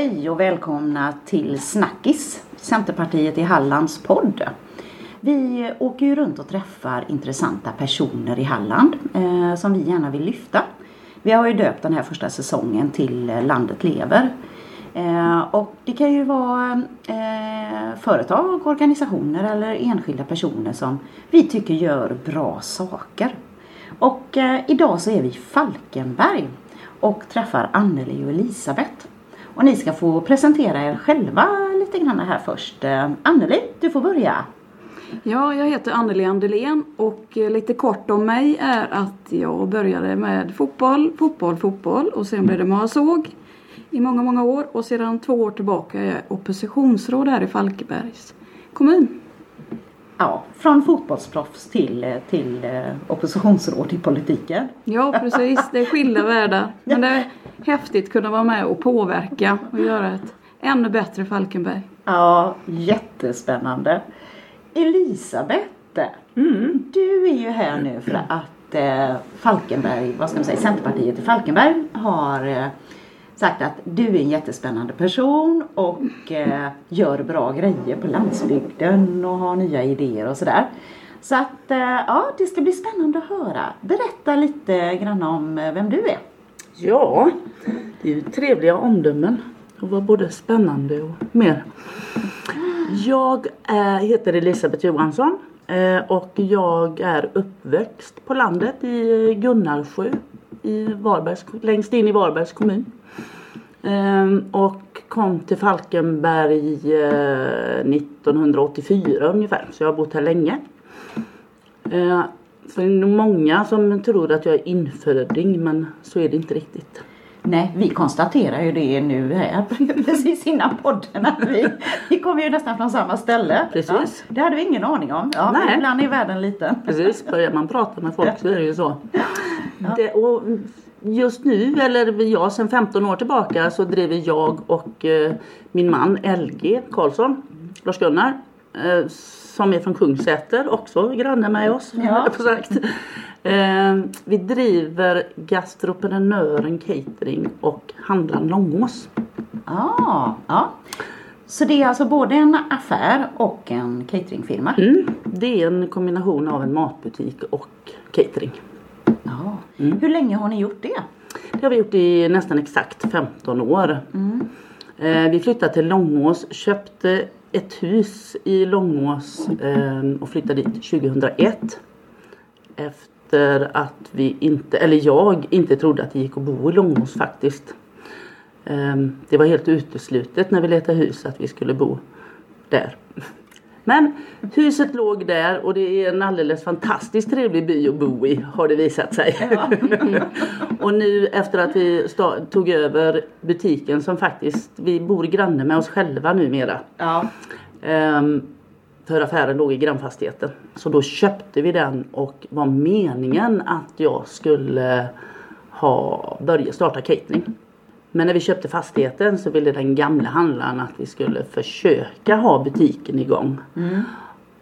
Hej och välkomna till Snackis, Centerpartiet i Hallands podd. Vi åker ju runt och träffar intressanta personer i Halland eh, som vi gärna vill lyfta. Vi har ju döpt den här första säsongen till Landet lever. Eh, och det kan ju vara eh, företag, organisationer eller enskilda personer som vi tycker gör bra saker. Och eh, idag så är vi i Falkenberg och träffar Anneli och Elisabeth. Och ni ska få presentera er själva lite grann här först. Eh, Anneli, du får börja. Ja, jag heter Anneli Andelén och eh, lite kort om mig är att jag började med fotboll, fotboll, fotboll och sen blev det marsåg i många, många år och sedan två år tillbaka är jag oppositionsråd här i Falkenbergs kommun. Ja, från fotbollsproffs till, till eh, oppositionsråd i politiken. Ja, precis. Det är skilda världar. Men det är häftigt att kunna vara med och påverka och göra ett ännu bättre Falkenberg. Ja, jättespännande. Elisabeth, mm. du är ju här nu för att eh, Falkenberg, vad ska man säga, Centerpartiet i Falkenberg har eh, sagt att du är en jättespännande person och eh, gör bra grejer på landsbygden och har nya idéer och sådär. Så att eh, ja, det ska bli spännande att höra. Berätta lite grann om eh, vem du är. Ja, det är ju trevliga omdömen och var både spännande och mer. Jag eh, heter Elisabeth Johansson eh, och jag är uppväxt på landet i Gunnarsjö i Varbergs, längst in i Varbergs kommun. Ehm, och kom till Falkenberg 1984 eh, ungefär, så jag har bott här länge. Ehm, så det är nog många som tror att jag är inföding men så är det inte riktigt. Nej, vi konstaterar ju det nu här precis innan podden vi, vi kommer ju nästan från samma ställe. Precis. Ja, det hade vi ingen aning om. Ja, Nej. Ibland är världen liten. Precis, börjar man prata med folk så är det ju så. Ja. Det, och just nu, eller jag sedan 15 år tillbaka så driver jag och eh, min man LG Karlsson, Lars-Gunnar, eh, som är från Kungsäter, också granne med oss. Ja. Sagt. Eh, vi driver Gastroprenören Catering och Handlaren Långås. Ah, ja. Så det är alltså både en affär och en cateringfirma? Mm, det är en kombination av en matbutik och catering. Ja. Mm. Hur länge har ni gjort det? Det har vi gjort i nästan exakt 15 år. Mm. Eh, vi flyttade till Långås, köpte ett hus i Långås eh, och flyttade dit 2001. Efter att vi inte, eller jag inte trodde att det gick att bo i Långås faktiskt. Eh, det var helt uteslutet när vi letade hus att vi skulle bo där. Men huset låg där och det är en alldeles fantastiskt trevlig by att bo i har det visat sig. Ja. och nu efter att vi tog över butiken som faktiskt, vi bor granne med oss själva numera. Ja. Um, för affären låg i grannfastigheten. Så då köpte vi den och var meningen att jag skulle ha börjat starta catering. Men när vi köpte fastigheten så ville den gamla handlaren att vi skulle försöka ha butiken igång. Mm.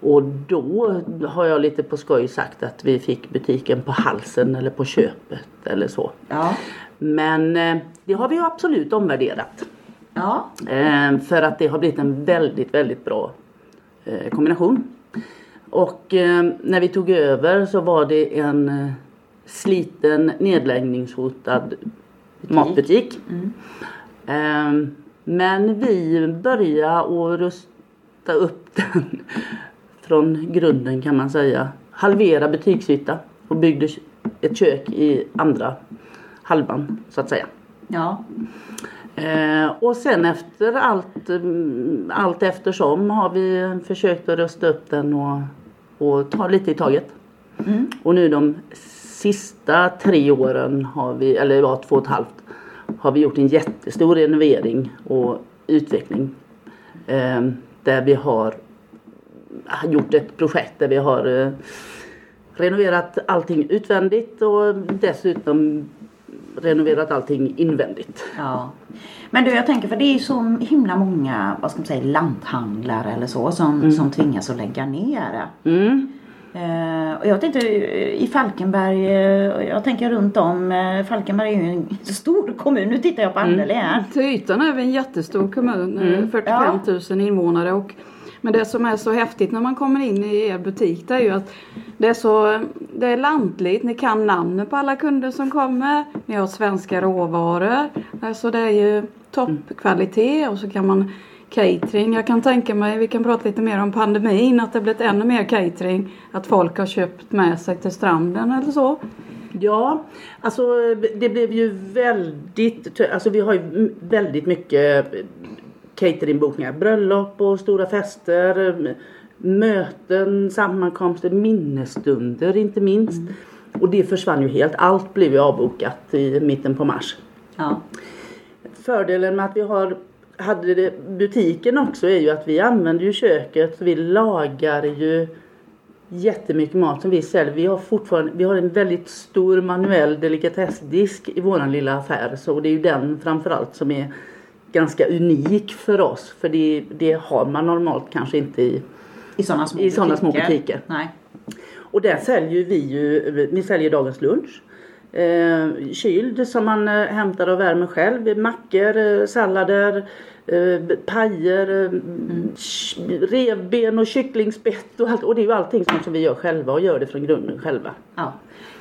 Och då har jag lite på skoj sagt att vi fick butiken på halsen eller på köpet eller så. Ja. Men eh, det har vi absolut omvärderat. Ja. Eh, för att det har blivit en väldigt, väldigt bra eh, kombination. Och när vi tog över så var det en sliten nedläggningshotad Butik. matbutik. Mm. Um, men vi började att rusta upp den från grunden kan man säga. Halvera butiksyta och byggde ett kök i andra halvan så att säga. Ja. Eh, och sen efter allt, mm, allt eftersom har vi försökt att rusta upp den och, och ta lite i taget. Mm. Och nu de sista tre åren har vi, eller ja, två och ett halvt, har vi gjort en jättestor renovering och utveckling. Eh, där vi har gjort ett projekt där vi har eh, renoverat allting utvändigt och dessutom renoverat allting invändigt. Ja. Men du jag tänker för det är så himla många vad ska man säga lanthandlare eller så som, mm. som tvingas att lägga ner. Mm. Eh, och jag tänkte eh, i Falkenberg, eh, jag tänker runt om, Falkenberg är ju en stor kommun. Nu tittar jag på Anneli här. Till ytan är vi en jättestor kommun, eh, 45 000 invånare. Och, men det som är så häftigt när man kommer in i er butik det är ju att det är så det är lantligt. Ni kan namnen på alla kunder som kommer. Ni har svenska råvaror. Alltså det är ju toppkvalitet och så kan man catering. Jag kan tänka mig, vi kan prata lite mer om pandemin, att det blivit ännu mer catering. Att folk har köpt med sig till stranden eller så. Ja, alltså det blev ju väldigt, alltså vi har ju väldigt mycket cateringbokningar. Bröllop och stora fester, möten, sammankomster, minnesstunder inte minst. Och det försvann ju helt. Allt blev ju avbokat i mitten på mars. Ja. Fördelen med att vi har hade det, butiken också är ju att vi använder ju köket. Vi lagar ju jättemycket mat som vi säljer. Vi har fortfarande vi har en väldigt stor manuell delikatessdisk i våran lilla affär. Så det är ju den framförallt som är ganska unik för oss. För det, det har man normalt kanske inte i I sådana små, I sådana små butiker. Nej. Och där säljer vi ju, vi säljer dagens lunch. Eh, kyld som man eh, hämtar och värmer själv. Mackor, eh, sallader, eh, pajer, eh, sh- revben och kycklingspett och allt. Och det är ju allting sånt som vi gör själva och gör det från grunden själva. Ja.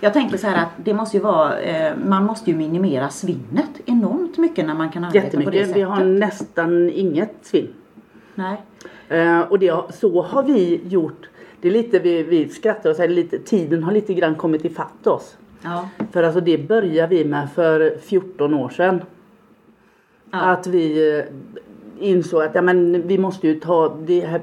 Jag tänker så här att det måste ju vara, eh, man måste ju minimera svinnet enormt mycket när man kan arbeta på det Jättemycket. sättet. Vi har nästan inget svinn. Nej. Eh, och det, så har vi gjort. Det är lite, vi, vi skrattar och säger lite, tiden har lite grann kommit ifatt oss. Ja. För alltså det började vi med för 14 år sedan. Ja. Att vi eh, insåg att ja, men vi måste ju ta det här.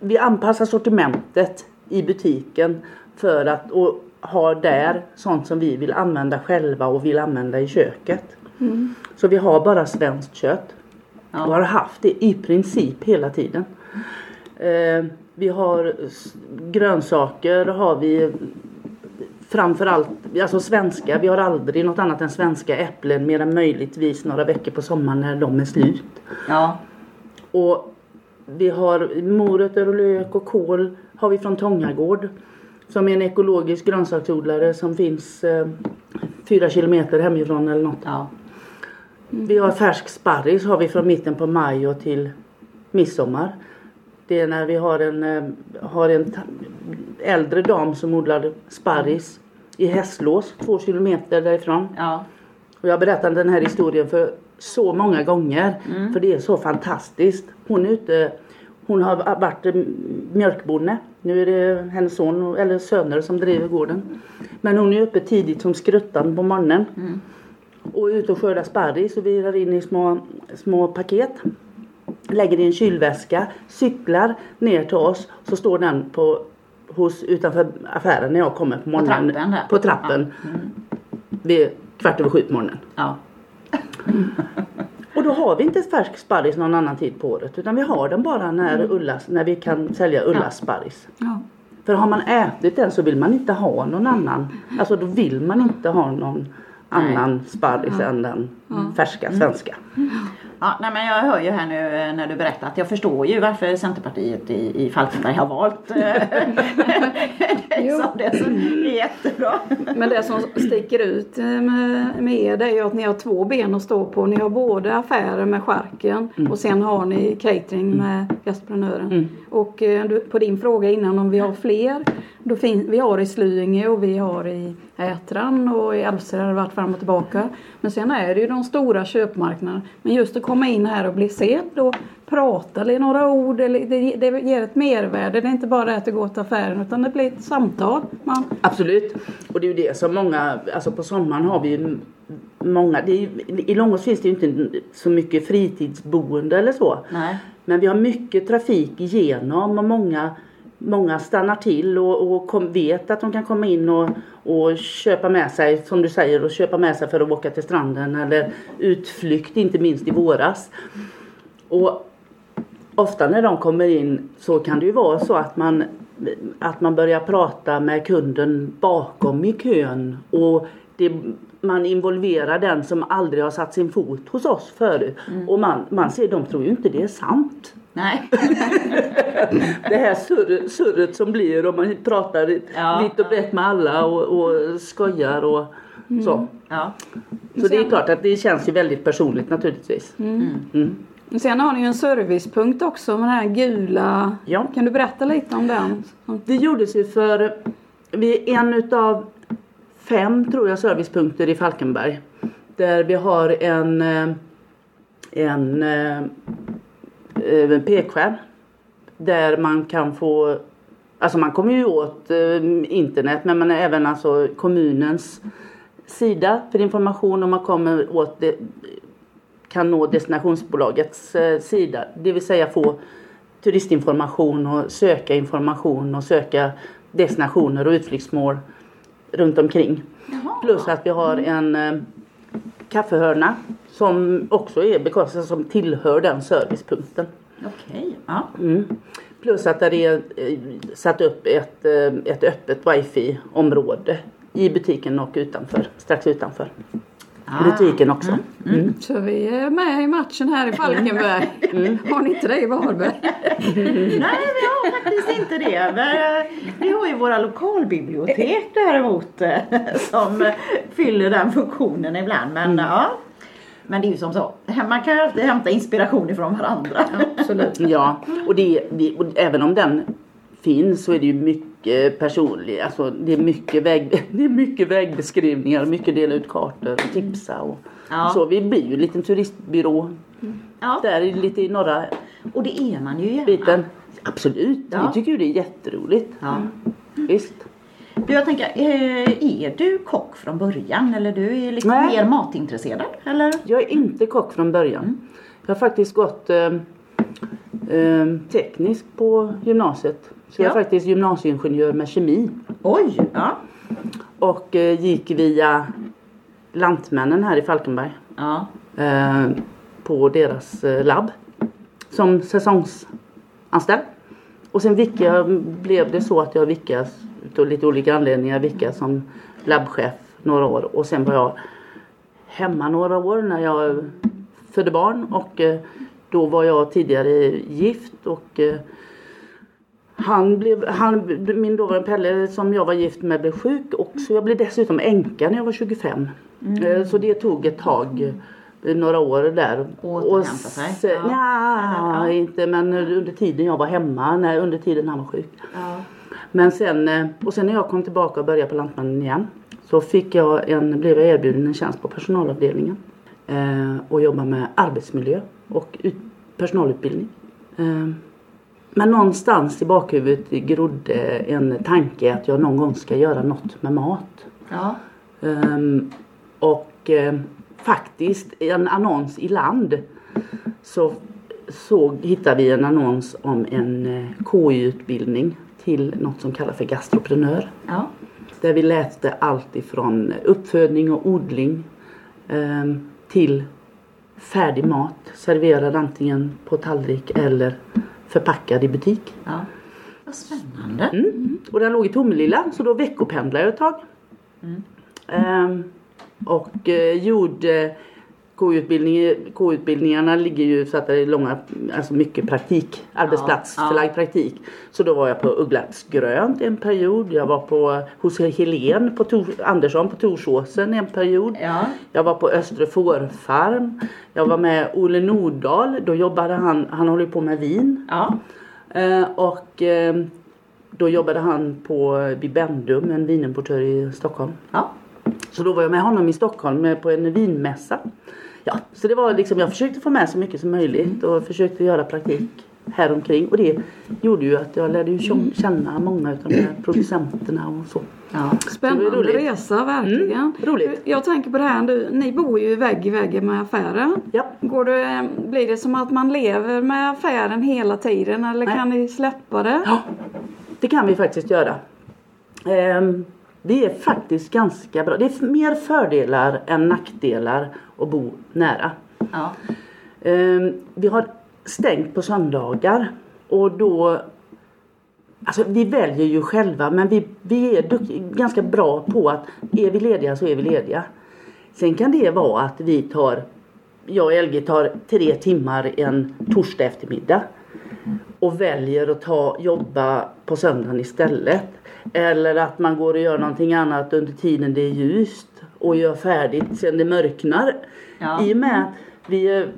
Vi anpassar sortimentet i butiken för att och ha där sånt som vi vill använda själva och vill använda i köket. Så vi har bara svenskt kött. Ja. Och har haft det i princip hela tiden. Eh, vi har grönsaker har vi framförallt, alltså svenska. Vi har aldrig något annat än svenska äpplen mer än möjligtvis några veckor på sommaren när de är slut. Ja. Och vi har morötter och lök och kål har vi från Tångagård. Som är en ekologisk grönsaksodlare som finns eh, fyra kilometer hemifrån eller något. Ja. Vi har färsk sparris har vi från mitten på maj och till midsommar. Det är när vi har en, eh, har en äldre dam som odlar sparris i Hässlås, två kilometer därifrån. Ja. Och jag har berättat den här historien för så många gånger. För det är så fantastiskt. Hon är ute, hon har varit mjölkbonde. Nu är det hennes son eller söner som driver gården. Men hon är uppe tidigt som skruttan på morgonen. Och är ute och skördar sparris och virar in i små, små paket. Lägger i en kylväska, cyklar ner till oss. Så står den på, hos, utanför affären när jag kommer på morgonen. trappen där. På trappen. Vid kvart över sju på morgonen. Ja. Och då har vi inte färsk sparris någon annan tid på året. Utan vi har den bara när, Ullas, när vi kan sälja Ullas sparris. Ja. För har man ätit den så vill man inte ha någon annan. Alltså då vill man inte ha någon annan sparris än den färska svenska. Ja, nej, men jag hör ju här nu eh, när du berättar att jag förstår ju varför Centerpartiet i, i Falkenberg har valt eh, Jo. som det så det är jättebra. Men det som sticker ut eh, med, med er det är ju att ni har två ben att stå på. Ni har både affärer med skärken och sen har ni catering med gastprenören. Och eh, du, på din fråga innan om vi har fler. Då fin, vi har i Slyinge och vi har i Ätran och i Alvsted har det varit fram och tillbaka. Men sen är det ju de stora köpmarknaderna. Men just att komma in här och bli sedd och prata eller några ord. Eller, det, det ger ett mervärde. Det är inte bara att det går till affären utan det blir ett samtal. Man, Absolut. Och det är ju det som många, alltså på sommaren har vi ju många, det är, i Långås finns det ju inte så mycket fritidsboende eller så. Nej. Men vi har mycket trafik igenom och många, många stannar till och, och kom, vet att de kan komma in och, och köpa med sig, som du säger, och köpa med sig för att åka till stranden eller utflykt, inte minst i våras. Och ofta när de kommer in så kan det ju vara så att man, att man börjar prata med kunden bakom i kön och det, man involverar den som aldrig har satt sin fot hos oss förut. Och man, man ser, de tror ju inte det är sant. Nej. Det här surr, surret som blir om man pratar Ja. vitt och brett med alla och, och skojar och så. Ja. Så det är klart att det känns ju väldigt personligt naturligtvis. Mm. Sen har ni ju en servicepunkt också med den här gula. Ja. Kan du berätta lite om den? Det gjordes ju för, vi är en utav fem tror jag servicepunkter i Falkenberg. Där vi har en, eh, en eh, pekskärm. Där man kan få, alltså man kommer ju åt eh, internet men man är även alltså kommunens sida för information och man kommer åt det, kan nå destinationsbolagets eh, sida. Det vill säga få turistinformation och söka information och söka destinationer och utflyktsmål runt omkring. Plus att vi har en eh, kaffehörna som också är bekostad som tillhör den servicepunkten. Okej. Ja. Mm. Plus att det är eh, satt upp ett, eh, ett öppet wifi-område i butiken och utanför, strax utanför. Ah. Butiken också. Mm. Så vi är med i matchen här i Falkenberg. Har ni inte det i Varberg? Nej, vi har faktiskt inte det. Vi, vi har ju våra lokalbibliotek däremot eh, som fyller den funktionen ibland. Men ja. Men det är ju som så. Man kan ju alltid hämta inspiration ifrån varandra. Absolut. Ja, och, det, det, och även om den finns så är det ju mycket personligt. Alltså det är mycket, väg, det är mycket vägbeskrivningar, mycket dela ut kartor och tipsa och Ja. så. Vi blir ju en liten turistbyrå Ja. där lite i norra Och det är man ju gärna. biten. Absolut, Ja. vi tycker ju det är jätteroligt. Ja. Visst. Du, jag tänker, eh, är du kock från början eller du är Nej. mer matintresserad? Eller? Jag är inte kock från början. Jag har faktiskt gått eh, eh, teknisk på gymnasiet. Så jag är Ja. faktiskt gymnasieingenjör med kemi. Oj! Ja. Och eh, gick via Lantmännen här i Falkenberg. Ja. Eh, på deras eh, labb. Som säsongsanställd. Och sen vicka, blev det så att jag vickas utav lite olika anledningar vicka som labbchef några år. Och sen var jag hemma några år när jag födde barn. Och eh, då var jag tidigare gift och eh, han blev, han, min dåvarande Pelle som jag var gift med blev sjuk och så jag blev dessutom änka när jag var 25. Eh, Så det tog ett tag, eh, några år där. Återhämta sig? se- Ja. Nja, ja. inte men under tiden jag var hemma, när, under tiden han var sjuk. Ja. Men sen, och sen när jag kom tillbaka och började på Lantmännen igen så fick jag en, blev jag erbjuden en tjänst på personalavdelningen. Eh, och jobba med arbetsmiljö och ut, personalutbildning. Eh, men någonstans i bakhuvudet grodde en tanke att jag någon gång ska göra något med mat. Ja. Ehm, och eh, faktiskt i en annons i Land så såg, hittade vi en annons om en eh, KY-utbildning till något som kallas för gastroprenör. Ja. Där vi läste allt ifrån uppfödning och odling ehm, till färdig mat serverad antingen på tallrik eller förpackad i butik. ja. Vad spännande. Mm. Och den låg i Tomelilla så då veckopendlade jag ett tag. Ehm, och eh, gjorde K-utbildningarna ligger ju så att det är långa, alltså mycket praktik, arbetsplatsförlagd praktik. Så då var jag på Ugglarps grönt en period. Jag var på, hos Helen på Tor, Andersson på Torsåsen en period. Ja. Jag var på Östre fårfarm. Jag var med Olle Nordahl. Då jobbade han, han håller på med vin. Ja. Eh, och eh, då jobbade han på Bibendum, en vinimportör i Stockholm. Ja. Så då var jag med honom i Stockholm på en vinmässa. Ja, så det var liksom, jag försökte få med så mycket som möjligt och försökte göra praktik här omkring och det gjorde ju att jag lärde ju känna- känna många av de här producenterna och så. Ja. Spännande roligt. resa verkligen. Mm, roligt. Jag tänker på det här, du, ni bor ju vägg i vägg med affären. Ja. Går det, blir det som att man lever med affären hela tiden eller Nej. kan ni släppa det? Ja, det kan vi faktiskt göra. Ehm, det är faktiskt ganska bra. Det är mer fördelar än nackdelar att bo nära. Ja. Ehm, vi har stängt på söndagar och då Alltså vi väljer ju själva men vi, vi är ganska bra på att är vi lediga så är vi lediga. Sen kan det vara att vi tar, jag och LG tar tre timmar en torsdag eftermiddag. Och väljer att ta, jobba på söndagen istället. Eller att man går och gör någonting annat under tiden det är ljust och gör färdigt sen det mörknar. Ja. I och med att vi är,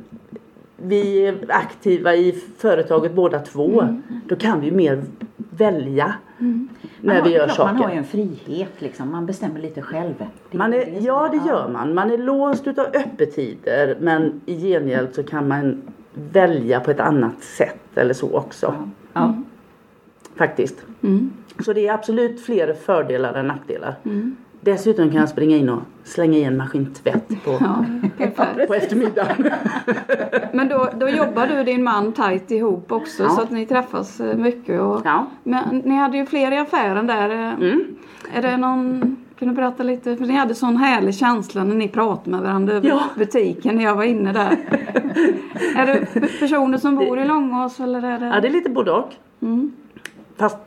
vi är aktiva i företaget båda två. Mm. Då kan vi mer välja Man när har, vi gör klart, saker. Man har ju en frihet liksom. Man bestämmer lite själv. Det Man är ja det gör man. Man är låst utav öppettider men i gengäld så kan man välja på ett annat sätt eller så också. Ja. Faktiskt. Mm. Så det är absolut fler fördelar än nackdelar. Dessutom kan jag springa in och slänga i en maskin tvätt på, Ja, på eftermiddagen. Men då, då jobbar du och din man tajt ihop också Ja. så att ni träffas eh, mycket. Och, Ja. Men ni hade ju fler i affären där. eh, Mm. Är det någon, kan du berätta lite? För ni hade sån härlig känsla när ni pratade med varandra över Ja. butiken när jag var inne där. är det personer som bor i Långås eller är det? ja, det är lite både och. Mm. Fast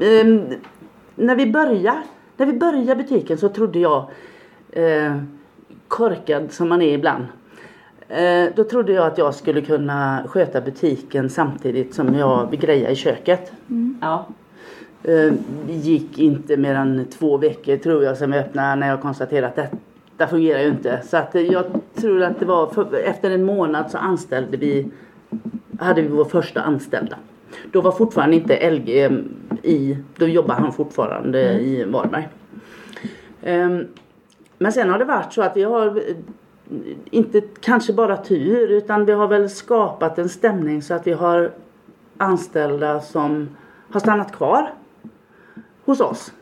ehm, när vi började när vi började butiken så trodde jag eh, korkad som man är ibland. Eh, då trodde jag att jag skulle kunna sköta butiken samtidigt som jag grejade i köket. Ja. Eh, Det gick inte mer än två veckor tror jag som jag öppnade när jag konstaterade att detta fungerar ju inte. Så att eh, jag tror att det var för, efter en månad så anställde vi, hade vi vår första anställda. Då var fortfarande inte LG i, då jobbade han fortfarande i Varberg. Ehm, Men sen har det varit så att vi har eh, inte kanske bara tur utan vi har väl skapat en stämning så att vi har anställda som har stannat kvar hos oss.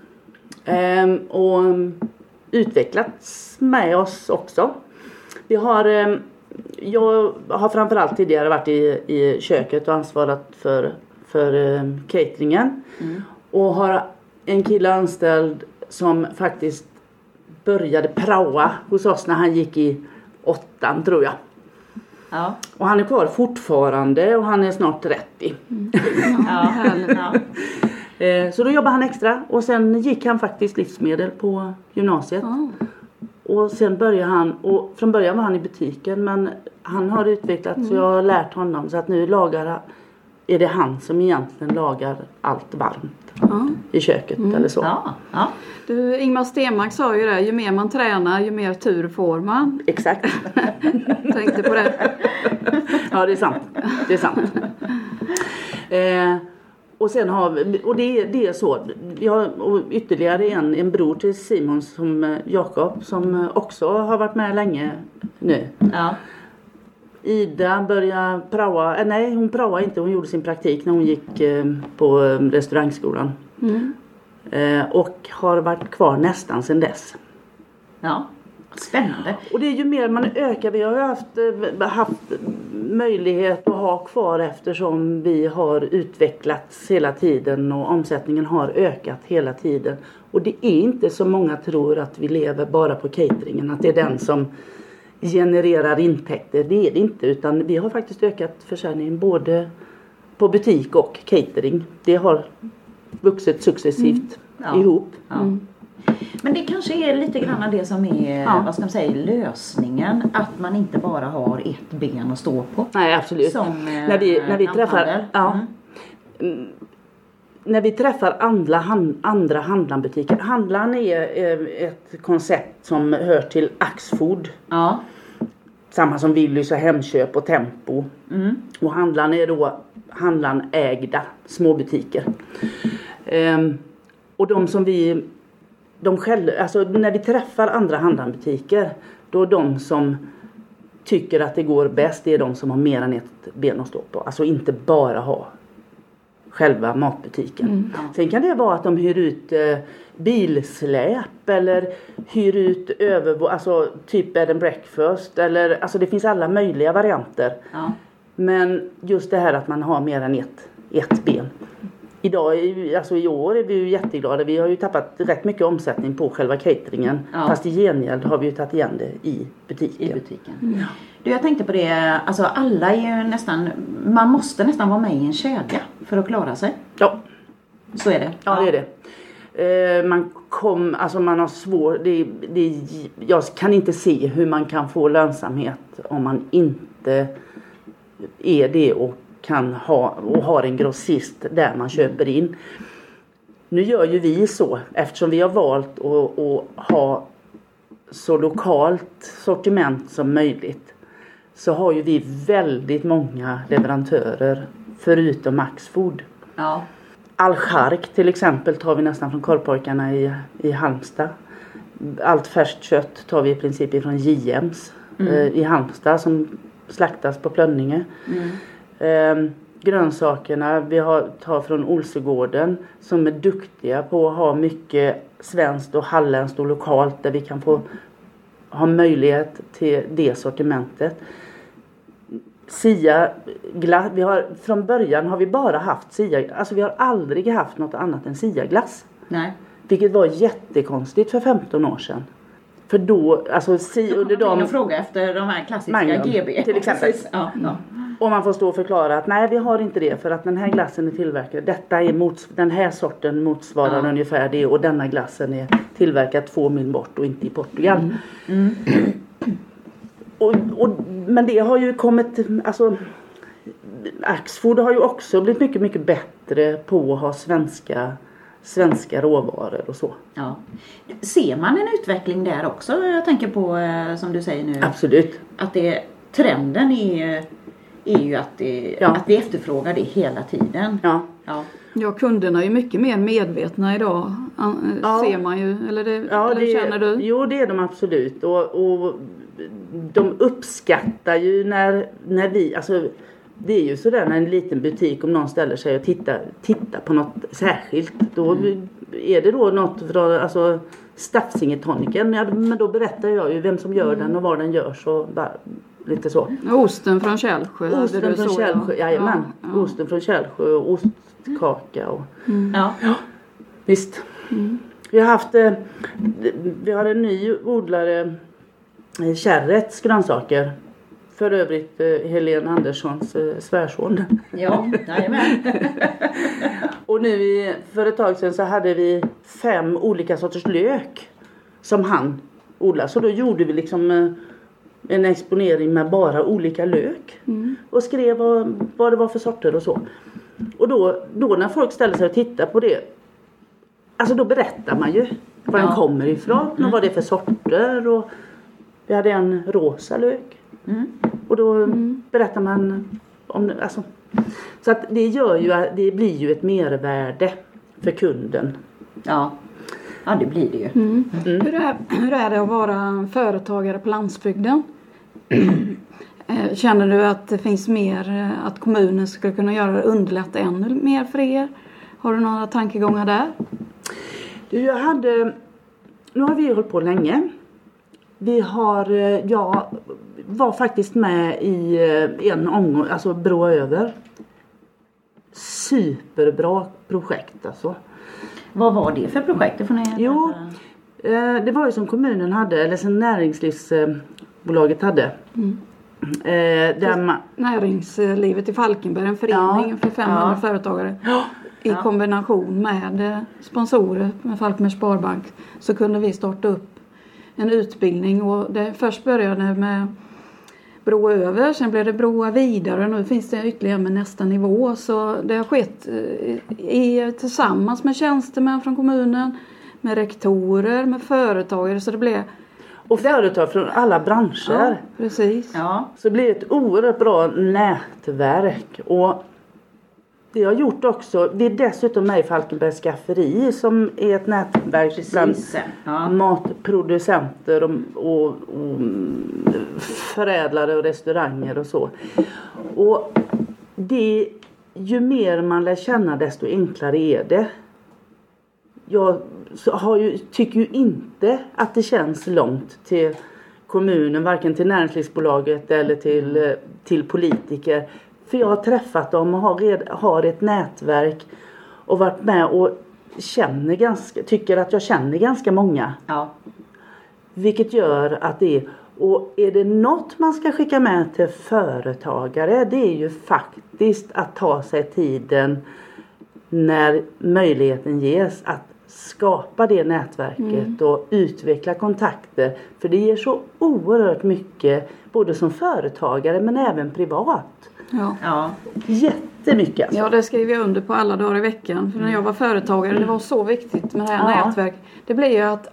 Ehm, och utvecklats med oss också. Vi har, ehm, jag har framförallt tidigare varit i, i köket och ansvarat för, för ehm, cateringen. Och har en kille anställd som faktiskt började praoa hos oss när han gick i åttan tror jag. Ja. Och han är kvar fortfarande och han är snart 30. Ja. härligt. Ja. Eh, Så då jobbade han extra och sen gick han faktiskt livsmedel på gymnasiet. Ja. Och sen började han, och från början var han i butiken men han har utvecklats så jag har lärt honom så att nu lagar han, är det han som egentligen lagar allt varmt Ja. i köket eller så. Ja. Ja. Du, Ingmar Stenmark sa ju det, ju mer man tränar ju mer tur får man. Exakt. Tänkte på det. Ja det är sant. Det är sant. Eh, och sen har vi, och det, är- det är så. Vi har ytterligare en, en bror till Simon som eh, Jakob som eh, också har varit med länge nu. Ja. Ida började praoa, eh, nej hon praoade inte, hon gjorde sin praktik när hon gick eh, på restaurangskolan. Mm. Eh, och har varit kvar nästan sedan dess. ja. Spännande. Och det är ju mer man ökar, vi har ju haft, eh, haft möjlighet att ha kvar eftersom vi har utvecklats hela tiden och omsättningen har ökat hela tiden. Och det är inte så många tror att vi lever bara på cateringen, att det är den som genererar intäkter. Det är det inte utan vi har faktiskt ökat försäljningen både på butik och catering. Det har vuxit successivt Ja. ihop. Ja. Men det kanske är lite grann det som är Ja. vad ska man säga, lösningen. Att man inte bara har ett ben att stå på. Nej absolut. Som eh, när vi, när vi träffar, lanthandel. ja, Mm. när vi träffar andra, hand, andra handlarnbutiker. Handlaren är eh, ett koncept som hör till Axfood. Ja. Samma som Willys och Hemköp och Tempo. Mm. Och handlaren är då handlaren ägda småbutiker. Ehm, och de som vi, de själva, alltså när vi träffar andra handlarnbutiker då är de som tycker att det går bäst, det är de som har mer än ett ben att stå på. Alltså inte bara ha själva matbutiken. Sen kan det vara att de hyr ut eh, bilsläp eller hyr ut över, alltså typ bed and breakfast eller alltså det finns alla möjliga varianter. Ja. Men just det här att man har mer än ett, ett ben. Idag, alltså i år är vi ju jätteglada. Vi har ju tappat rätt mycket omsättning på själva cateringen. Ja. Fast i gengäld har vi ju tagit igen det i butiken. I butiken. Du, jag tänkte på det, alltså alla är ju nästan, man måste nästan vara med i en kedja för att klara sig. Ja, Så är det. ja, det är det. Eh, man kom, alltså man har svår, det, det, jag kan inte se hur man kan få lönsamhet om man inte är det och kan ha och har en grossist där man köper in. Nu gör ju vi så eftersom vi har valt att, att ha så lokalt sortiment som möjligt så har ju vi väldigt många leverantörer förutom Maxfood. Ja. Alchark till exempel tar vi nästan från korvpojkarna i, i Halmstad. Allt färskt kött tar vi i princip ifrån JMs Mm. eh, i Halmstad som slaktas på Plönninge. Mm. Eh, grönsakerna vi har, tar från Olsegården som är duktiga på att ha mycket svenskt och halländskt och lokalt där vi kan få ha möjlighet till det sortimentet. Sia glass, vi har, från början har vi bara haft Sia, alltså vi har aldrig haft något annat än Sia glass. Nej. Vilket var jättekonstigt för 15 år sedan. För då, alltså si, under de fråga efter de här klassiska Magnum, GB. till exempel. Ja, ja. Och man får stå och förklara att nej vi har inte det för att den här glassen är tillverkad. Detta är mots, den här sorten motsvarar Ja. ungefär det och denna glassen är tillverkad två mil bort och inte i Portugal. Mm. Och, och, men det har ju kommit, alltså Axfood har ju också blivit mycket mycket bättre på att ha svenska, svenska råvaror och så. Ja. Ser man en utveckling där också? Jag tänker på eh, som du säger nu Absolut. att det, trenden är, är ju att, det, Ja. att vi efterfrågar det hela tiden. Ja. Ja. Ja, kunderna är ju mycket mer medvetna idag. an- Ja. Ser man ju. Eller, det, Ja, eller det, känner du? Jo det är de absolut och, och de uppskattar ju när, när vi, alltså det är ju sådär när en liten butik om någon ställer sig och tittar, tittar på något särskilt. Då är det då något från alltså Stafsingetoniken, ja, men då berättar jag ju vem som gör den och var den görs och bara, lite så. Osten från Källsjö. hade Osten du från så, ja. Källsjö, jajamän. Ja, ja. Osten från Källsjö och ostkaka och Ja. Visst. Vi har haft, eh, vi har en ny odlare, eh, Kärrets grönsaker. För övrigt eh, Helene Anderssons svärson. Ja, jajamän. Och nu för ett tag sedan så hade vi fem olika sorters lök som han odlar. Så då gjorde vi liksom eh, en exponering med bara olika lök. Och skrev vad, vad det var för sorter och så. Och då, då när folk ställer sig och tittar på det. Alltså då berättar man ju var Ja. den kommer ifrån och vad det är för sorter. Och vi hade en rosa lök. Mm. Och då berättar man om alltså, Så att det gör ju det blir ju ett mervärde för kunden. Ja. Ja, det blir det ju. Mm. Hur, är, hur är det att vara företagare på landsbygden? Eh, Känner du att det finns mer, eh, att kommunen skulle kunna göra det underlätta ännu mer för er? Har du några tankegångar där? Du, jag hade, nu har vi hållit på länge. Vi har, eh, jag var faktiskt med i en omgång, alltså Brå över. Superbra projekt alltså. Vad var det för projekt? Det får ni Jo. Eh, Det var ju som kommunen hade, eller som näringslivsbolaget hade. Eh, Där man, Näringslivet i Falkenberg, en förening Ja. för 500 Ja. företagare. I Ja. kombination med eh, sponsorer med Falkenbergs Sparbank så kunde vi starta upp en utbildning och det först började med Bro över, sen blev det broa vidare och nu finns det ytterligare med nästa nivå. Så det har skett eh, i, tillsammans med tjänstemän från kommunen, med rektorer, med företagare så det blev och företag från alla branscher. ja, precis. Ja. Så det blir ett oerhört bra nätverk. Och det har gjort också, vi är dessutom med i Falkenbergs skafferi som är ett nätverk bland Precis. Ja. matproducenter och, och, och förädlare och restauranger och så. Och det, ju mer man lär känna desto enklare är det. Jag ju, tycker ju inte att det känns långt till kommunen, varken till näringslivsbolaget eller till, eh, till politiker. För jag har träffat dem och har, red, har ett nätverk och varit med och känner ganska, tycker att jag känner ganska många. Ja. Vilket gör att det är, och är det något man ska skicka med till företagare det är ju faktiskt att ta sig tiden när möjligheten ges att skapa det nätverket och utveckla kontakter. För det ger så oerhört mycket både som företagare men även privat. Ja. Ja. Jättemycket alltså. Ja, det skriver jag under på alla dagar i veckan. För när jag var företagare, det var så viktigt med det här Ja. nätverk. Det blir ju att,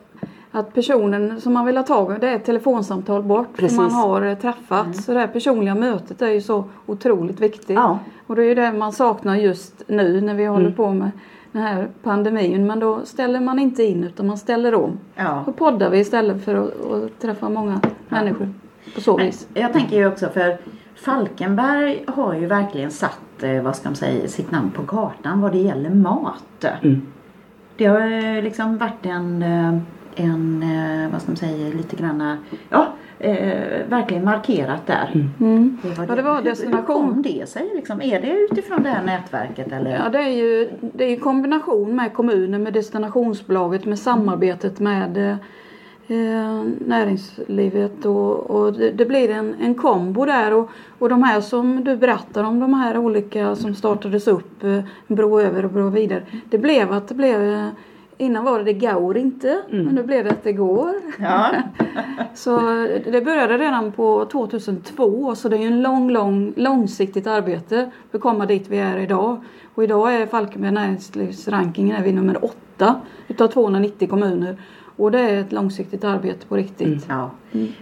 att personen som man vill ha tag i, det är ett telefonsamtal bort. För Precis. man har eh, träffats. Så det här personliga mötet är ju så otroligt viktigt. Ja. Och det är ju det man saknar just nu när vi håller Mm. på med den här pandemin. Men då ställer man inte in utan man ställer om. Ja. Då poddar vi istället för att, att träffa många människor på så vis. jag tänker ju också för Falkenberg har ju verkligen satt, eh, vad ska man säga, sitt namn på kartan vad det gäller mat. Mm. Det har eh, liksom varit en, eh, en vad ska man säga, lite granna, ja, eh, verkligen markerat där. Mm. Det Ja, det var destination. Hur kom det sig liksom? Är det utifrån det här nätverket eller? Ja, det är ju det är kombination med kommunen, med destinationsbolaget, med samarbetet med eh, näringslivet och, och det, det blir en, en kombo där och, och de här som du berättar om, de här olika som startades upp, eh, bro över och bro vidare. Det blev att det blev eh, Innan var det det går inte, men nu blev det att det går. Ja. Så det började redan på 2002 så det är ju en lång, lång, långsiktigt arbete för att komma dit vi är idag. Och idag är Falkenberg näringslivsrankingen är vi nummer åtta utav 290 kommuner. Och det är ett långsiktigt arbete på riktigt. Ja,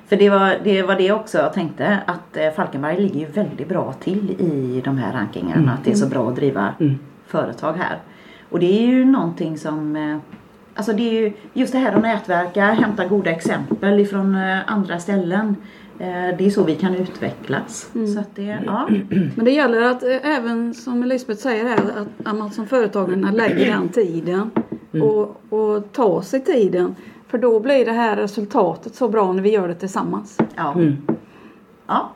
för det var, det var det också jag tänkte att eh, Falkenberg ligger ju väldigt bra till i de här rankingarna. Att det är så bra att driva företag här. Och det är ju någonting som eh, Alltså det är ju just det här att nätverka, hämta goda exempel ifrån eh, andra ställen. Det är så vi kan utvecklas. Så att det, ja. Men det gäller att även som Elisabeth säger här att, att man som företagare lägger den tiden och, och tar sig tiden. För då blir det här resultatet så bra när vi gör det tillsammans. Ja. Mm. ja.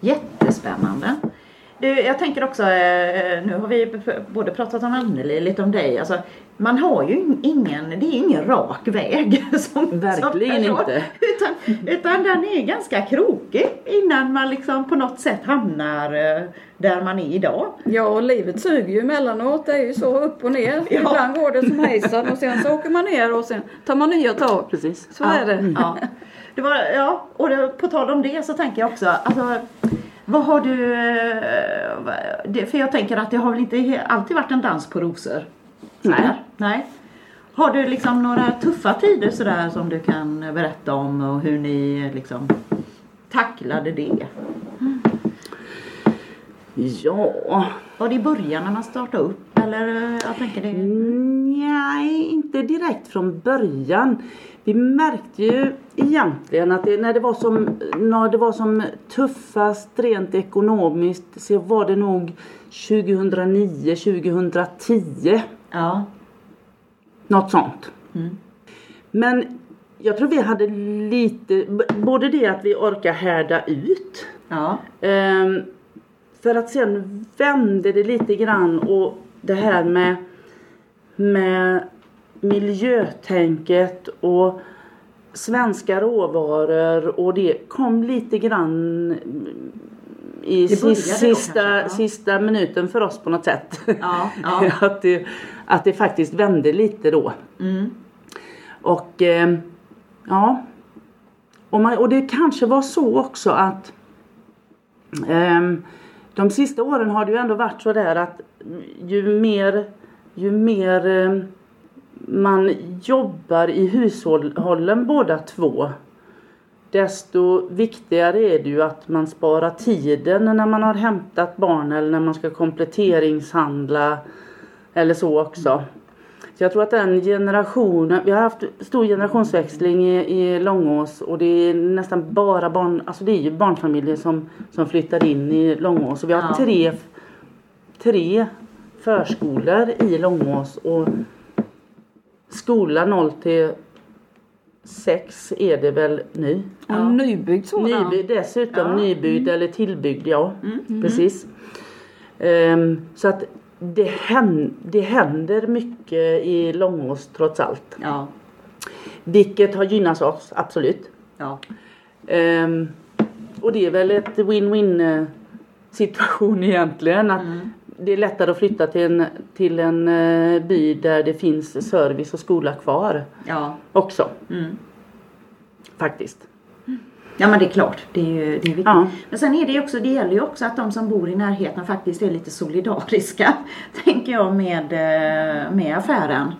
Jättespännande. Du, jag tänker också, eh, nu har vi både pratat om Anneli, lite om dig. Alltså, man har ju ingen, det är ingen rak väg. Som, Verkligen som inte. Utan, utan den är ganska krokig innan man liksom på något sätt hamnar eh, där man är idag. Ja, och livet suger ju emellanåt. Det är ju så upp och ner. Ja. Ibland går det som hejsan och sen så åker man ner och sen tar man nya tag. Precis. Så är det. Ja. Det var, ja, och det, på tal om det så tänker jag också, alltså, vad har du, eh, för jag tänker att det har väl inte alltid varit en dans på rosor? Nej. Sådär. Nej. Har du liksom några tuffa tider sådär som du kan berätta om och hur ni liksom tacklade det? Ja. Var det i början när man startade upp eller eh, jag tänker det? Nej, inte direkt från början. Vi märkte ju egentligen att det, när, det var som, när det var som tuffast rent ekonomiskt så var det nog 2009, 2010. Ja. Något sånt. Mm. Men jag tror vi hade lite, både det att vi orkar härda ut. Ja. Ehm, för att sen vände det lite grann och det här med, med miljötänket och svenska råvaror och det kom lite grann i sista, kanske, ja. sista minuten för oss på något sätt. Ja, ja. att, det, att det faktiskt vände lite då. Mm. Och eh, ja. Och, man, och det kanske var så också att ehm, de sista åren har det ju ändå varit så där att ju mer, ju mer eh, man jobbar i hushållen båda två desto viktigare är det ju att man sparar tiden när man har hämtat barn eller när man ska kompletteringshandla eller så också. Så jag tror att den generationen, vi har haft stor generationsväxling i, i Långås och det är nästan bara barn, alltså det är ju barnfamiljer som, som flyttar in i Långås. Och vi har Ja. tre, tre förskolor i Långås och skola 0 till 6 är det väl nu. En nybyggd sådan. Nybyggd dessutom, Ja. nybyggd eller tillbyggd, ja. Precis. Ehm, så att det, hän, det händer mycket i Långås trots allt. Ja. Vilket har gynnat oss, absolut. Ja. Ehm, och det är väl ett win-win eh, situation egentligen. Att Det är lättare att flytta till en, till en eh, by där det finns service och skola kvar Ja. också. Mm. Faktiskt. Ja men det är klart, det är ju det är viktigt. Ja. Men sen är det också, det gäller ju också att de som bor i närheten faktiskt är lite solidariska. Tänker jag med, eh, med affären.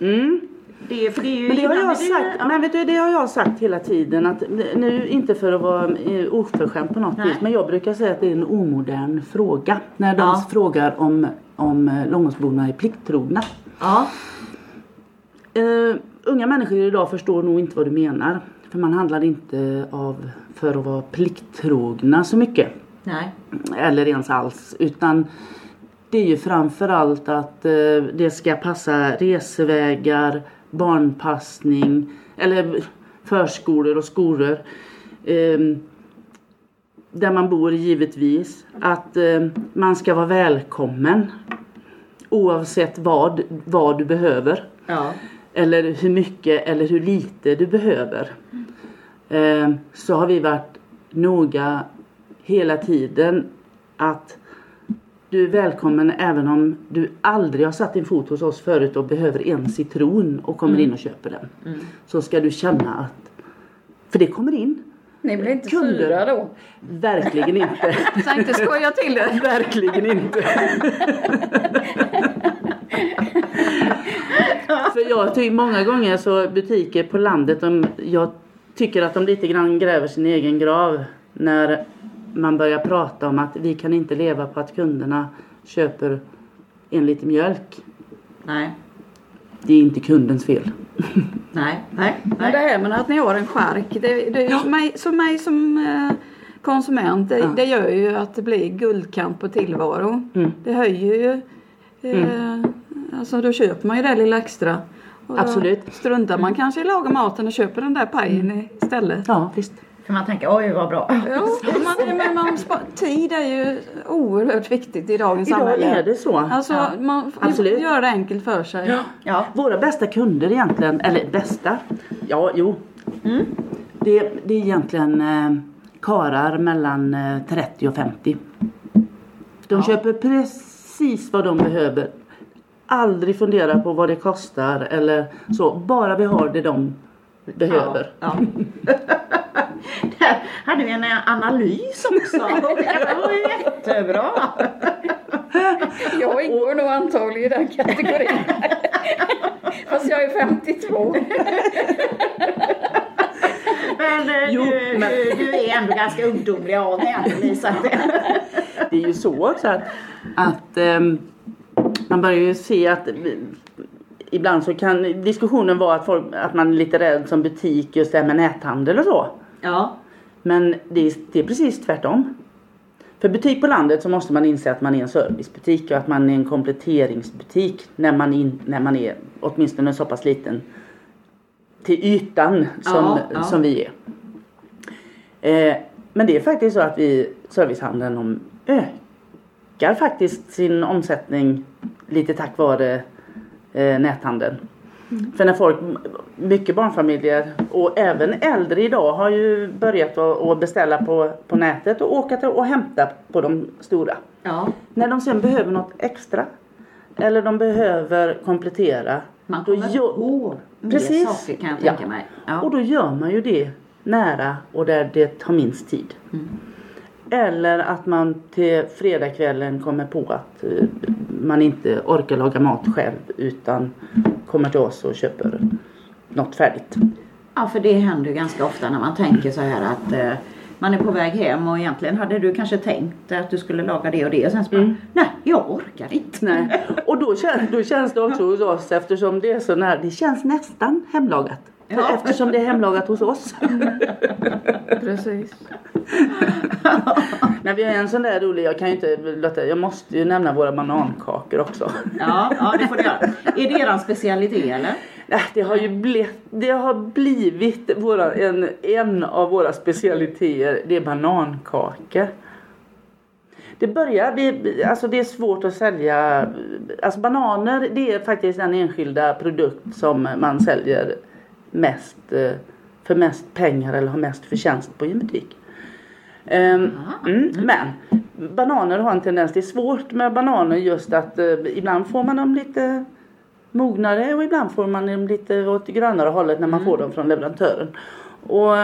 Mm. Det, för det är ju Men det har jag sagt, ja. men vet du, det har jag sagt hela tiden att nu inte för att vara eh, oförskämd på något Nej. vis men jag brukar säga att det är en omodern fråga när de Ja. frågar om, om eh, Långåsborna är plikttrogna. Ja, Uh, unga människor idag förstår nog inte vad du menar. För man handlar inte av för att vara plikttrogna så mycket. nej. Eller ens alls. Utan det är ju framförallt att eh, det ska passa resevägar, barnpassning eller förskolor och skolor. Ehm, där man bor givetvis. Att eh, man ska vara välkommen. Oavsett vad, vad du behöver. Ja. Eller hur mycket eller hur lite du behöver. Eh, så har vi varit noga hela tiden att du är välkommen även om du aldrig har satt din fot hos oss förut och behöver en citron och kommer in och köper den. Så ska du känna att, för det kommer in. Ni blir inte Kunder. sura då? Verkligen inte. Så inte skoja till det. Verkligen inte. För jag tycker många gånger så butiker på landet, de, jag tycker att de lite grann gräver sin egen grav när man börjar prata om att vi kan inte leva på att kunderna köper en liter mjölk. Nej. Det är inte kundens fel. Nej. Nej. Men Nej. det här med att ni har en skärk, det, det, är mig, som mig som eh, konsument, det, Ja. det gör ju att det blir guldkant på tillvaro. Mm. Det höjer ju, eh, alltså då köper man ju det lilla extra. Absolut. Struntar man kanske i att laga maten och köper den där pajen istället. Ja, visst. För man tänker, oj vad bra. Ja, man, men man, spar- tid är ju oerhört viktigt i dagens Idag samhälle. är det så. Alltså Ja, man får absolut. göra det enkelt för sig. Ja. Våra bästa kunder egentligen, eller bästa, ja jo. Det, det är egentligen eh, karar mellan eh, 30 och 50. De Ja. köper precis vad de behöver. Aldrig fundera på vad det kostar eller så. Bara vi har det de behöver. Ja. Hade vi en analys också. Det var jättebra. Jag ingår nog antagligen i den kategorin. Fast jag är 52. Men, eh, Jo, du, men- du, är ändå ganska ungdomlig av dig. Så att, Det är ju så också att, att ehm, man börjar ju se att ibland så kan diskussionen vara att, folk, att man är lite rädd som butik just det här med näthandel och så. ja. Men det är, det är precis tvärtom. För butik på landet så måste man inse att man är en servicebutik och att man är en kompletteringsbutik när man, in, när man är åtminstone så pass liten till ytan som, Ja, ja. som vi är. Eh, men det är faktiskt så att vi, servicehandeln de ökar faktiskt sin omsättning lite tack vare eh, näthandeln. För när folk, mycket barnfamiljer och även äldre idag har ju börjat att beställa på, på nätet och åka till och hämta på de stora. ja. När de sen behöver något extra eller de behöver komplettera. Man då kommer gör- på Precis. saker kan jag Ja. tänka mig. Ja. Och då gör man ju det nära och där det tar minst tid. Mm. Eller att man till fredagskvällen kommer på att eh, man inte orkar laga mat själv utan kommer till oss och köper något färdigt. Ja, för det händer ju ganska ofta när man tänker så här att eh, man är på väg hem och egentligen hade du kanske tänkt att du skulle laga det och det och sen så bara, Mm. nej jag orkar inte. Nej. Och då, kän, då känns det också hos oss eftersom det är så nära. Det känns nästan hemlagat. Ja. Eftersom det är hemlagat hos oss. Precis. Men vi har en sån där rolig, jag kan ju inte låta, jag måste ju nämna våra banankakor också. Ja, ja det får du göra. Är det eran specialitet eller? Nej, det har ju blivit, det har blivit våra, en, en av våra specialiteter, det är banankakor. Det börjar, det, alltså det är svårt att sälja, alltså bananer det är faktiskt den enskilda produkt som man säljer mest, eh, för mest pengar eller har mest förtjänst på i en butik. Mm, men bananer har en tendens, det är svårt med bananer just att eh, ibland får man dem lite mognare och ibland får man dem lite åt grönare hållet när man får dem från leverantören. Och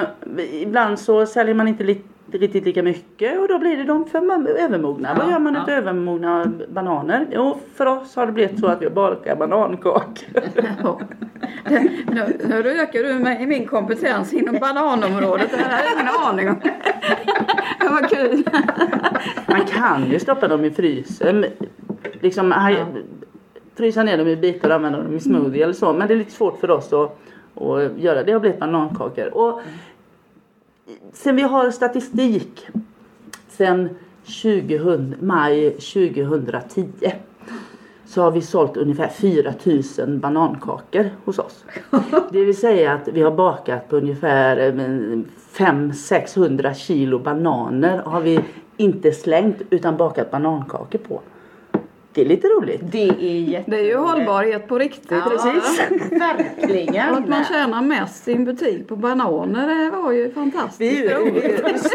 ibland så säljer man inte li- riktigt lika mycket och då blir det de för övermogna. Ja, Vad gör man ja. av övermogna bananer? Jo, för oss har det blivit så att vi bakar banankakor. Ja. Nu, nu ökar du i min kompetens inom bananområdet. Det här har jag ingen aning om. Det var kul. Man kan ju stoppa dem i frysen. Liksom, ha- frysa ner dem i bitar och använda dem i smoothie eller så. Men det är lite svårt för oss att, att göra. Det har blivit banankakor. Och sen vi har statistik sen 2000, maj 2010 så har vi sålt ungefär 4000 banankakor hos oss. Det vill säga att vi har bakat på ungefär 500-600 kilo bananer har vi inte slängt utan bakat banankakor på. Det är lite roligt. Det är jätte... Det är ju hållbarhet på riktigt. Ja, Precis. Verkligen. Och att man tjänar mest i en butik på bananer det var ju fantastiskt Vi, roligt.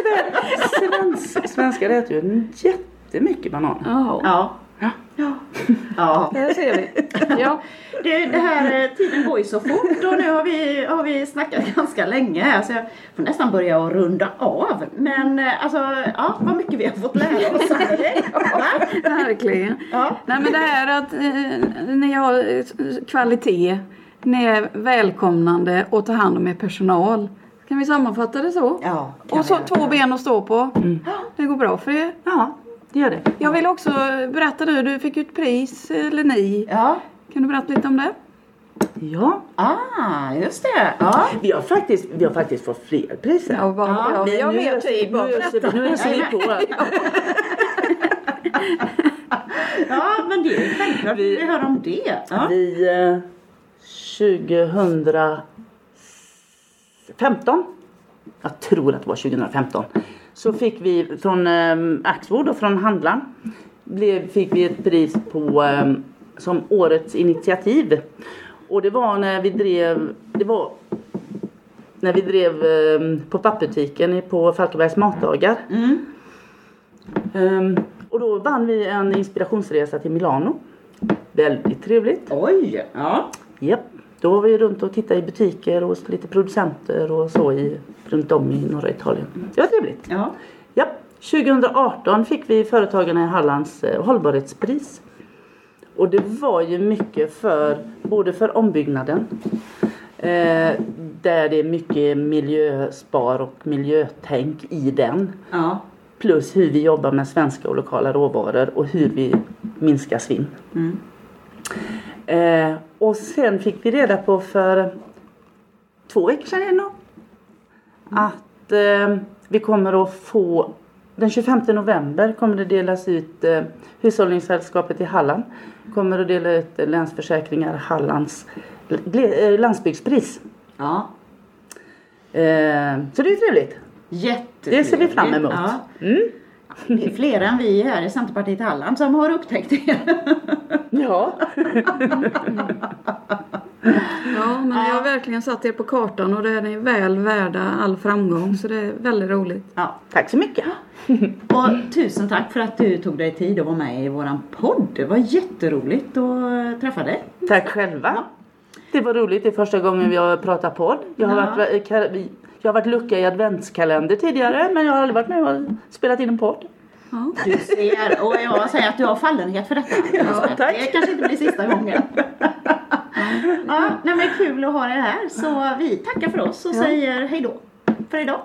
Svens, svenskar äter ju jättemycket bananer. Jaha, Ja. Ja. Ja. det ser vi. Ja, Det, det här eh, tiden går ju så fort och nu har vi, har vi snackat ganska länge här så jag får nästan börja att runda av. Men eh, alltså, ja vad mycket vi har fått lära oss. Va? verkligen. Ja. Nej men det här att eh, ni har eh, kvalitet, ni är välkomnande och tar hand om er personal. Kan vi sammanfatta det så? Ja, och så vi två ben att stå på. Det går bra för er. ja, det gör det. Jag vill också berätta du, du fick ju ett pris, eller ni. Ja. Kan du berätta lite om det? Ja, Ah, just det. Ja. vi har faktiskt, vi har faktiskt fått fler priser. Ja, vad Ja, bra. Vi har nu mer tid bara nu för öser vi- Nu öser vi på. ja, men det är självklart vi vill höra om det. Ja. Vi eh, 2015, jag tror att det var 2015, så fick vi från eh, Axfood och från handlaren blev, fick vi ett pris på eh, som årets initiativ. Och det var när vi drev, det var när vi drev eh, på pappbutiken på Falkenbergs matdagar. Mm. Ehm, och då vann vi en inspirationsresa till Milano. Väldigt trevligt. Oj. Ja. Japp. Då var vi runt och tittade i butiker och hos lite producenter och så i, runt om i norra Italien. Det var trevligt. Ja. Japp. 2018 fick vi Företagarna i Hallands eh, hållbarhetspris. Och det var ju mycket för, både för ombyggnaden eh, där det är mycket miljöspar och miljötänk i den. Ja. Plus hur vi jobbar med svenska och lokala råvaror och hur vi minskar svinn. Mm. Eh, och sen fick vi reda på för två veckor sedan att eh, vi kommer att få den 25 november kommer det delas ut eh, Hushållningssällskapet i Halland kommer att dela ut Länsförsäkringar Hallands eh, landsbygdspris. Ja. Eh, så det är trevligt. Jättetrevligt. Det ser vi fram emot. Ja. Mm. Det är fler än vi här i Centerpartiet i Halland som har upptäckt det. Ja. Ja, men ni har verkligen satt er på kartan och det är ni väl värda all framgång så det är väldigt roligt. Ja. Tack så mycket. Och tusen tack för att du tog dig tid att vara med i våran podd. Det var jätteroligt att träffa dig. Tack själva. Det var roligt. Det är första gången vi har pratat podd. Jag har, Ja. varit, ka- jag har varit lucka i adventskalender tidigare men jag har aldrig varit med och spelat in en podd. Ja. Du ser, och jag säger att du har fallenhet för detta. Elisabeth. tack. Det kanske inte blir sista gången. ja, nej, men kul att ha dig här. Så vi tackar för oss och Ja. säger hej då för idag.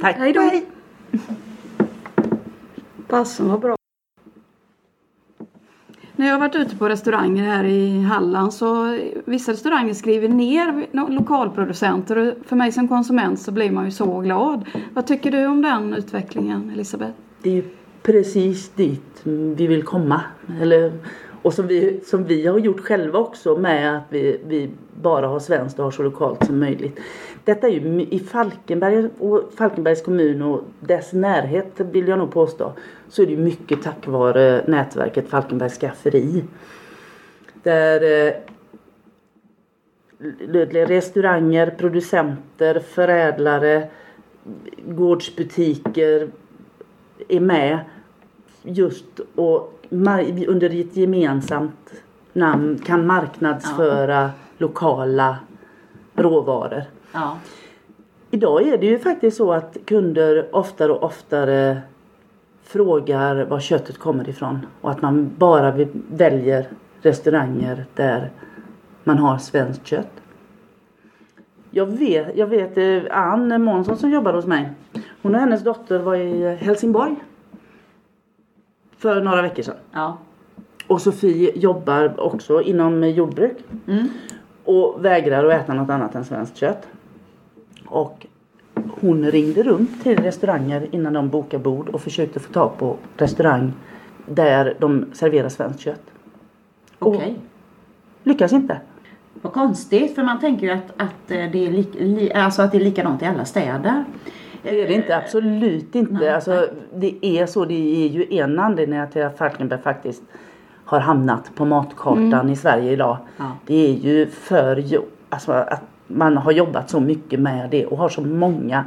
Tack. Hej då. Passen var bra. När jag har varit ute på restauranger här i Halland så vissa restauranger skriver ner lokalproducenter och för mig som konsument så blir man ju så glad. Vad tycker du om den utvecklingen Elisabeth? Det är precis dit vi vill komma. Eller, och som vi, som vi har gjort själva också med att vi, vi bara har svenskt och har så lokalt som möjligt. Detta är ju i Falkenberg och Falkenbergs kommun och dess närhet vill jag nog påstå. Så är det ju mycket tack vare nätverket Falkenbergs skafferi. Där eh, restauranger, producenter, förädlare, gårdsbutiker är med just och under ett gemensamt namn kan marknadsföra lokala råvaror. Ja. Idag är det ju faktiskt så att kunder oftare och oftare frågar var köttet kommer ifrån och att man bara väljer restauranger där man har svenskt kött. Jag vet, jag vet eh, Ann Månsson som jobbar hos mig. Hon och hennes dotter var i Helsingborg. För några veckor sedan. Ja. Och Sofie jobbar också inom jordbruk. Mm. Och vägrar att äta något annat än svenskt kött. Och hon ringde runt till restauranger innan de bokade bord och försökte få tag på restaurang där de serverar svenskt kött. Okej. Lyckas inte. Vad konstigt för man tänker ju att, att, eh, det är li, alltså att det är likadant i alla städer. Det är det inte, absolut inte. Nej, alltså, nej. det är så, det är ju en anledning till att Falkenberg faktiskt har hamnat på matkartan i Sverige idag. Ja. Det är ju för alltså, att man har jobbat så mycket med det och har så många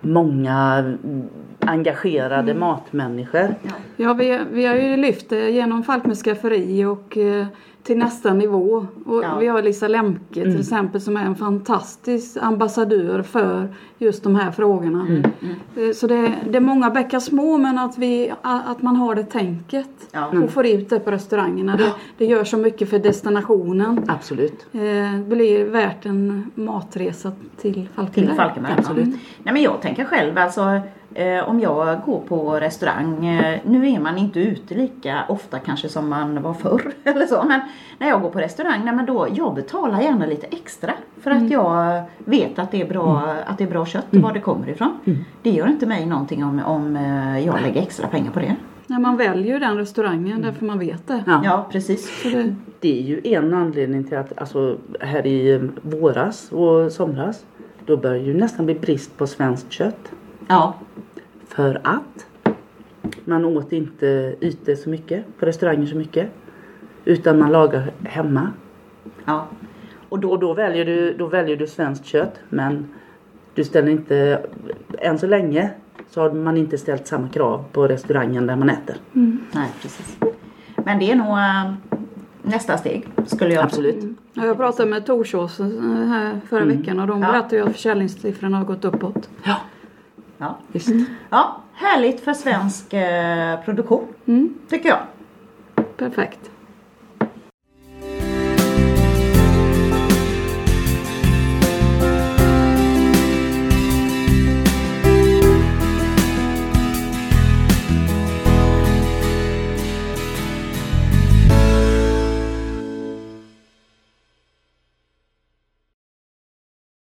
många mm, engagerade matmänniskor. Ja, vi, vi har ju lyft det genom Falkmers skafferi och eh, till nästa nivå. Och Ja. Vi har Lisa Lemke till exempel som är en fantastisk ambassadör för just de här frågorna. Eh, Så det, det är många bäckar små men att, vi, att man har det tänket Ja. och får ut det på restaurangerna. Det, det gör så mycket för destinationen. Absolut. Eh, Det blir värt en matresa till Falkenberg. Till Falkenberg. Absolut. Ja. Nej men jag tänker själv alltså eh, om jag går på restaurang. Eh, nu är man inte ute lika ofta kanske som man var förr eller så. Men när jag går på restaurang, nej men då, jag betalar gärna lite extra. För att jag vet att det är bra, att det är bra kött och var det kommer ifrån. Det gör inte mig någonting om, om eh, jag lägger extra pengar på det. När man väljer ju den restaurangen därför man vet det. Ja. Ja precis. Det Det är ju en anledning till att alltså, här i våras och somras då börjar ju nästan bli brist på svenskt kött. Ja. För att man åt inte ute så mycket, på restauranger så mycket. Utan man lagar hemma. ja. Och då, då, väljer du, då väljer du svenskt kött men du ställer inte, än så länge så har man inte ställt samma krav på restaurangen där man äter. Nej precis. Men det är nog eh, nästa steg skulle jag Absolut. Ja, jag pratade med Torsås eh, här förra veckan och de Ja. berättade ju att försäljningssiffrorna har gått uppåt. Ja, Ja. visst. ja, härligt för svensk eh, produktion Mm, tycker jag. perfekt.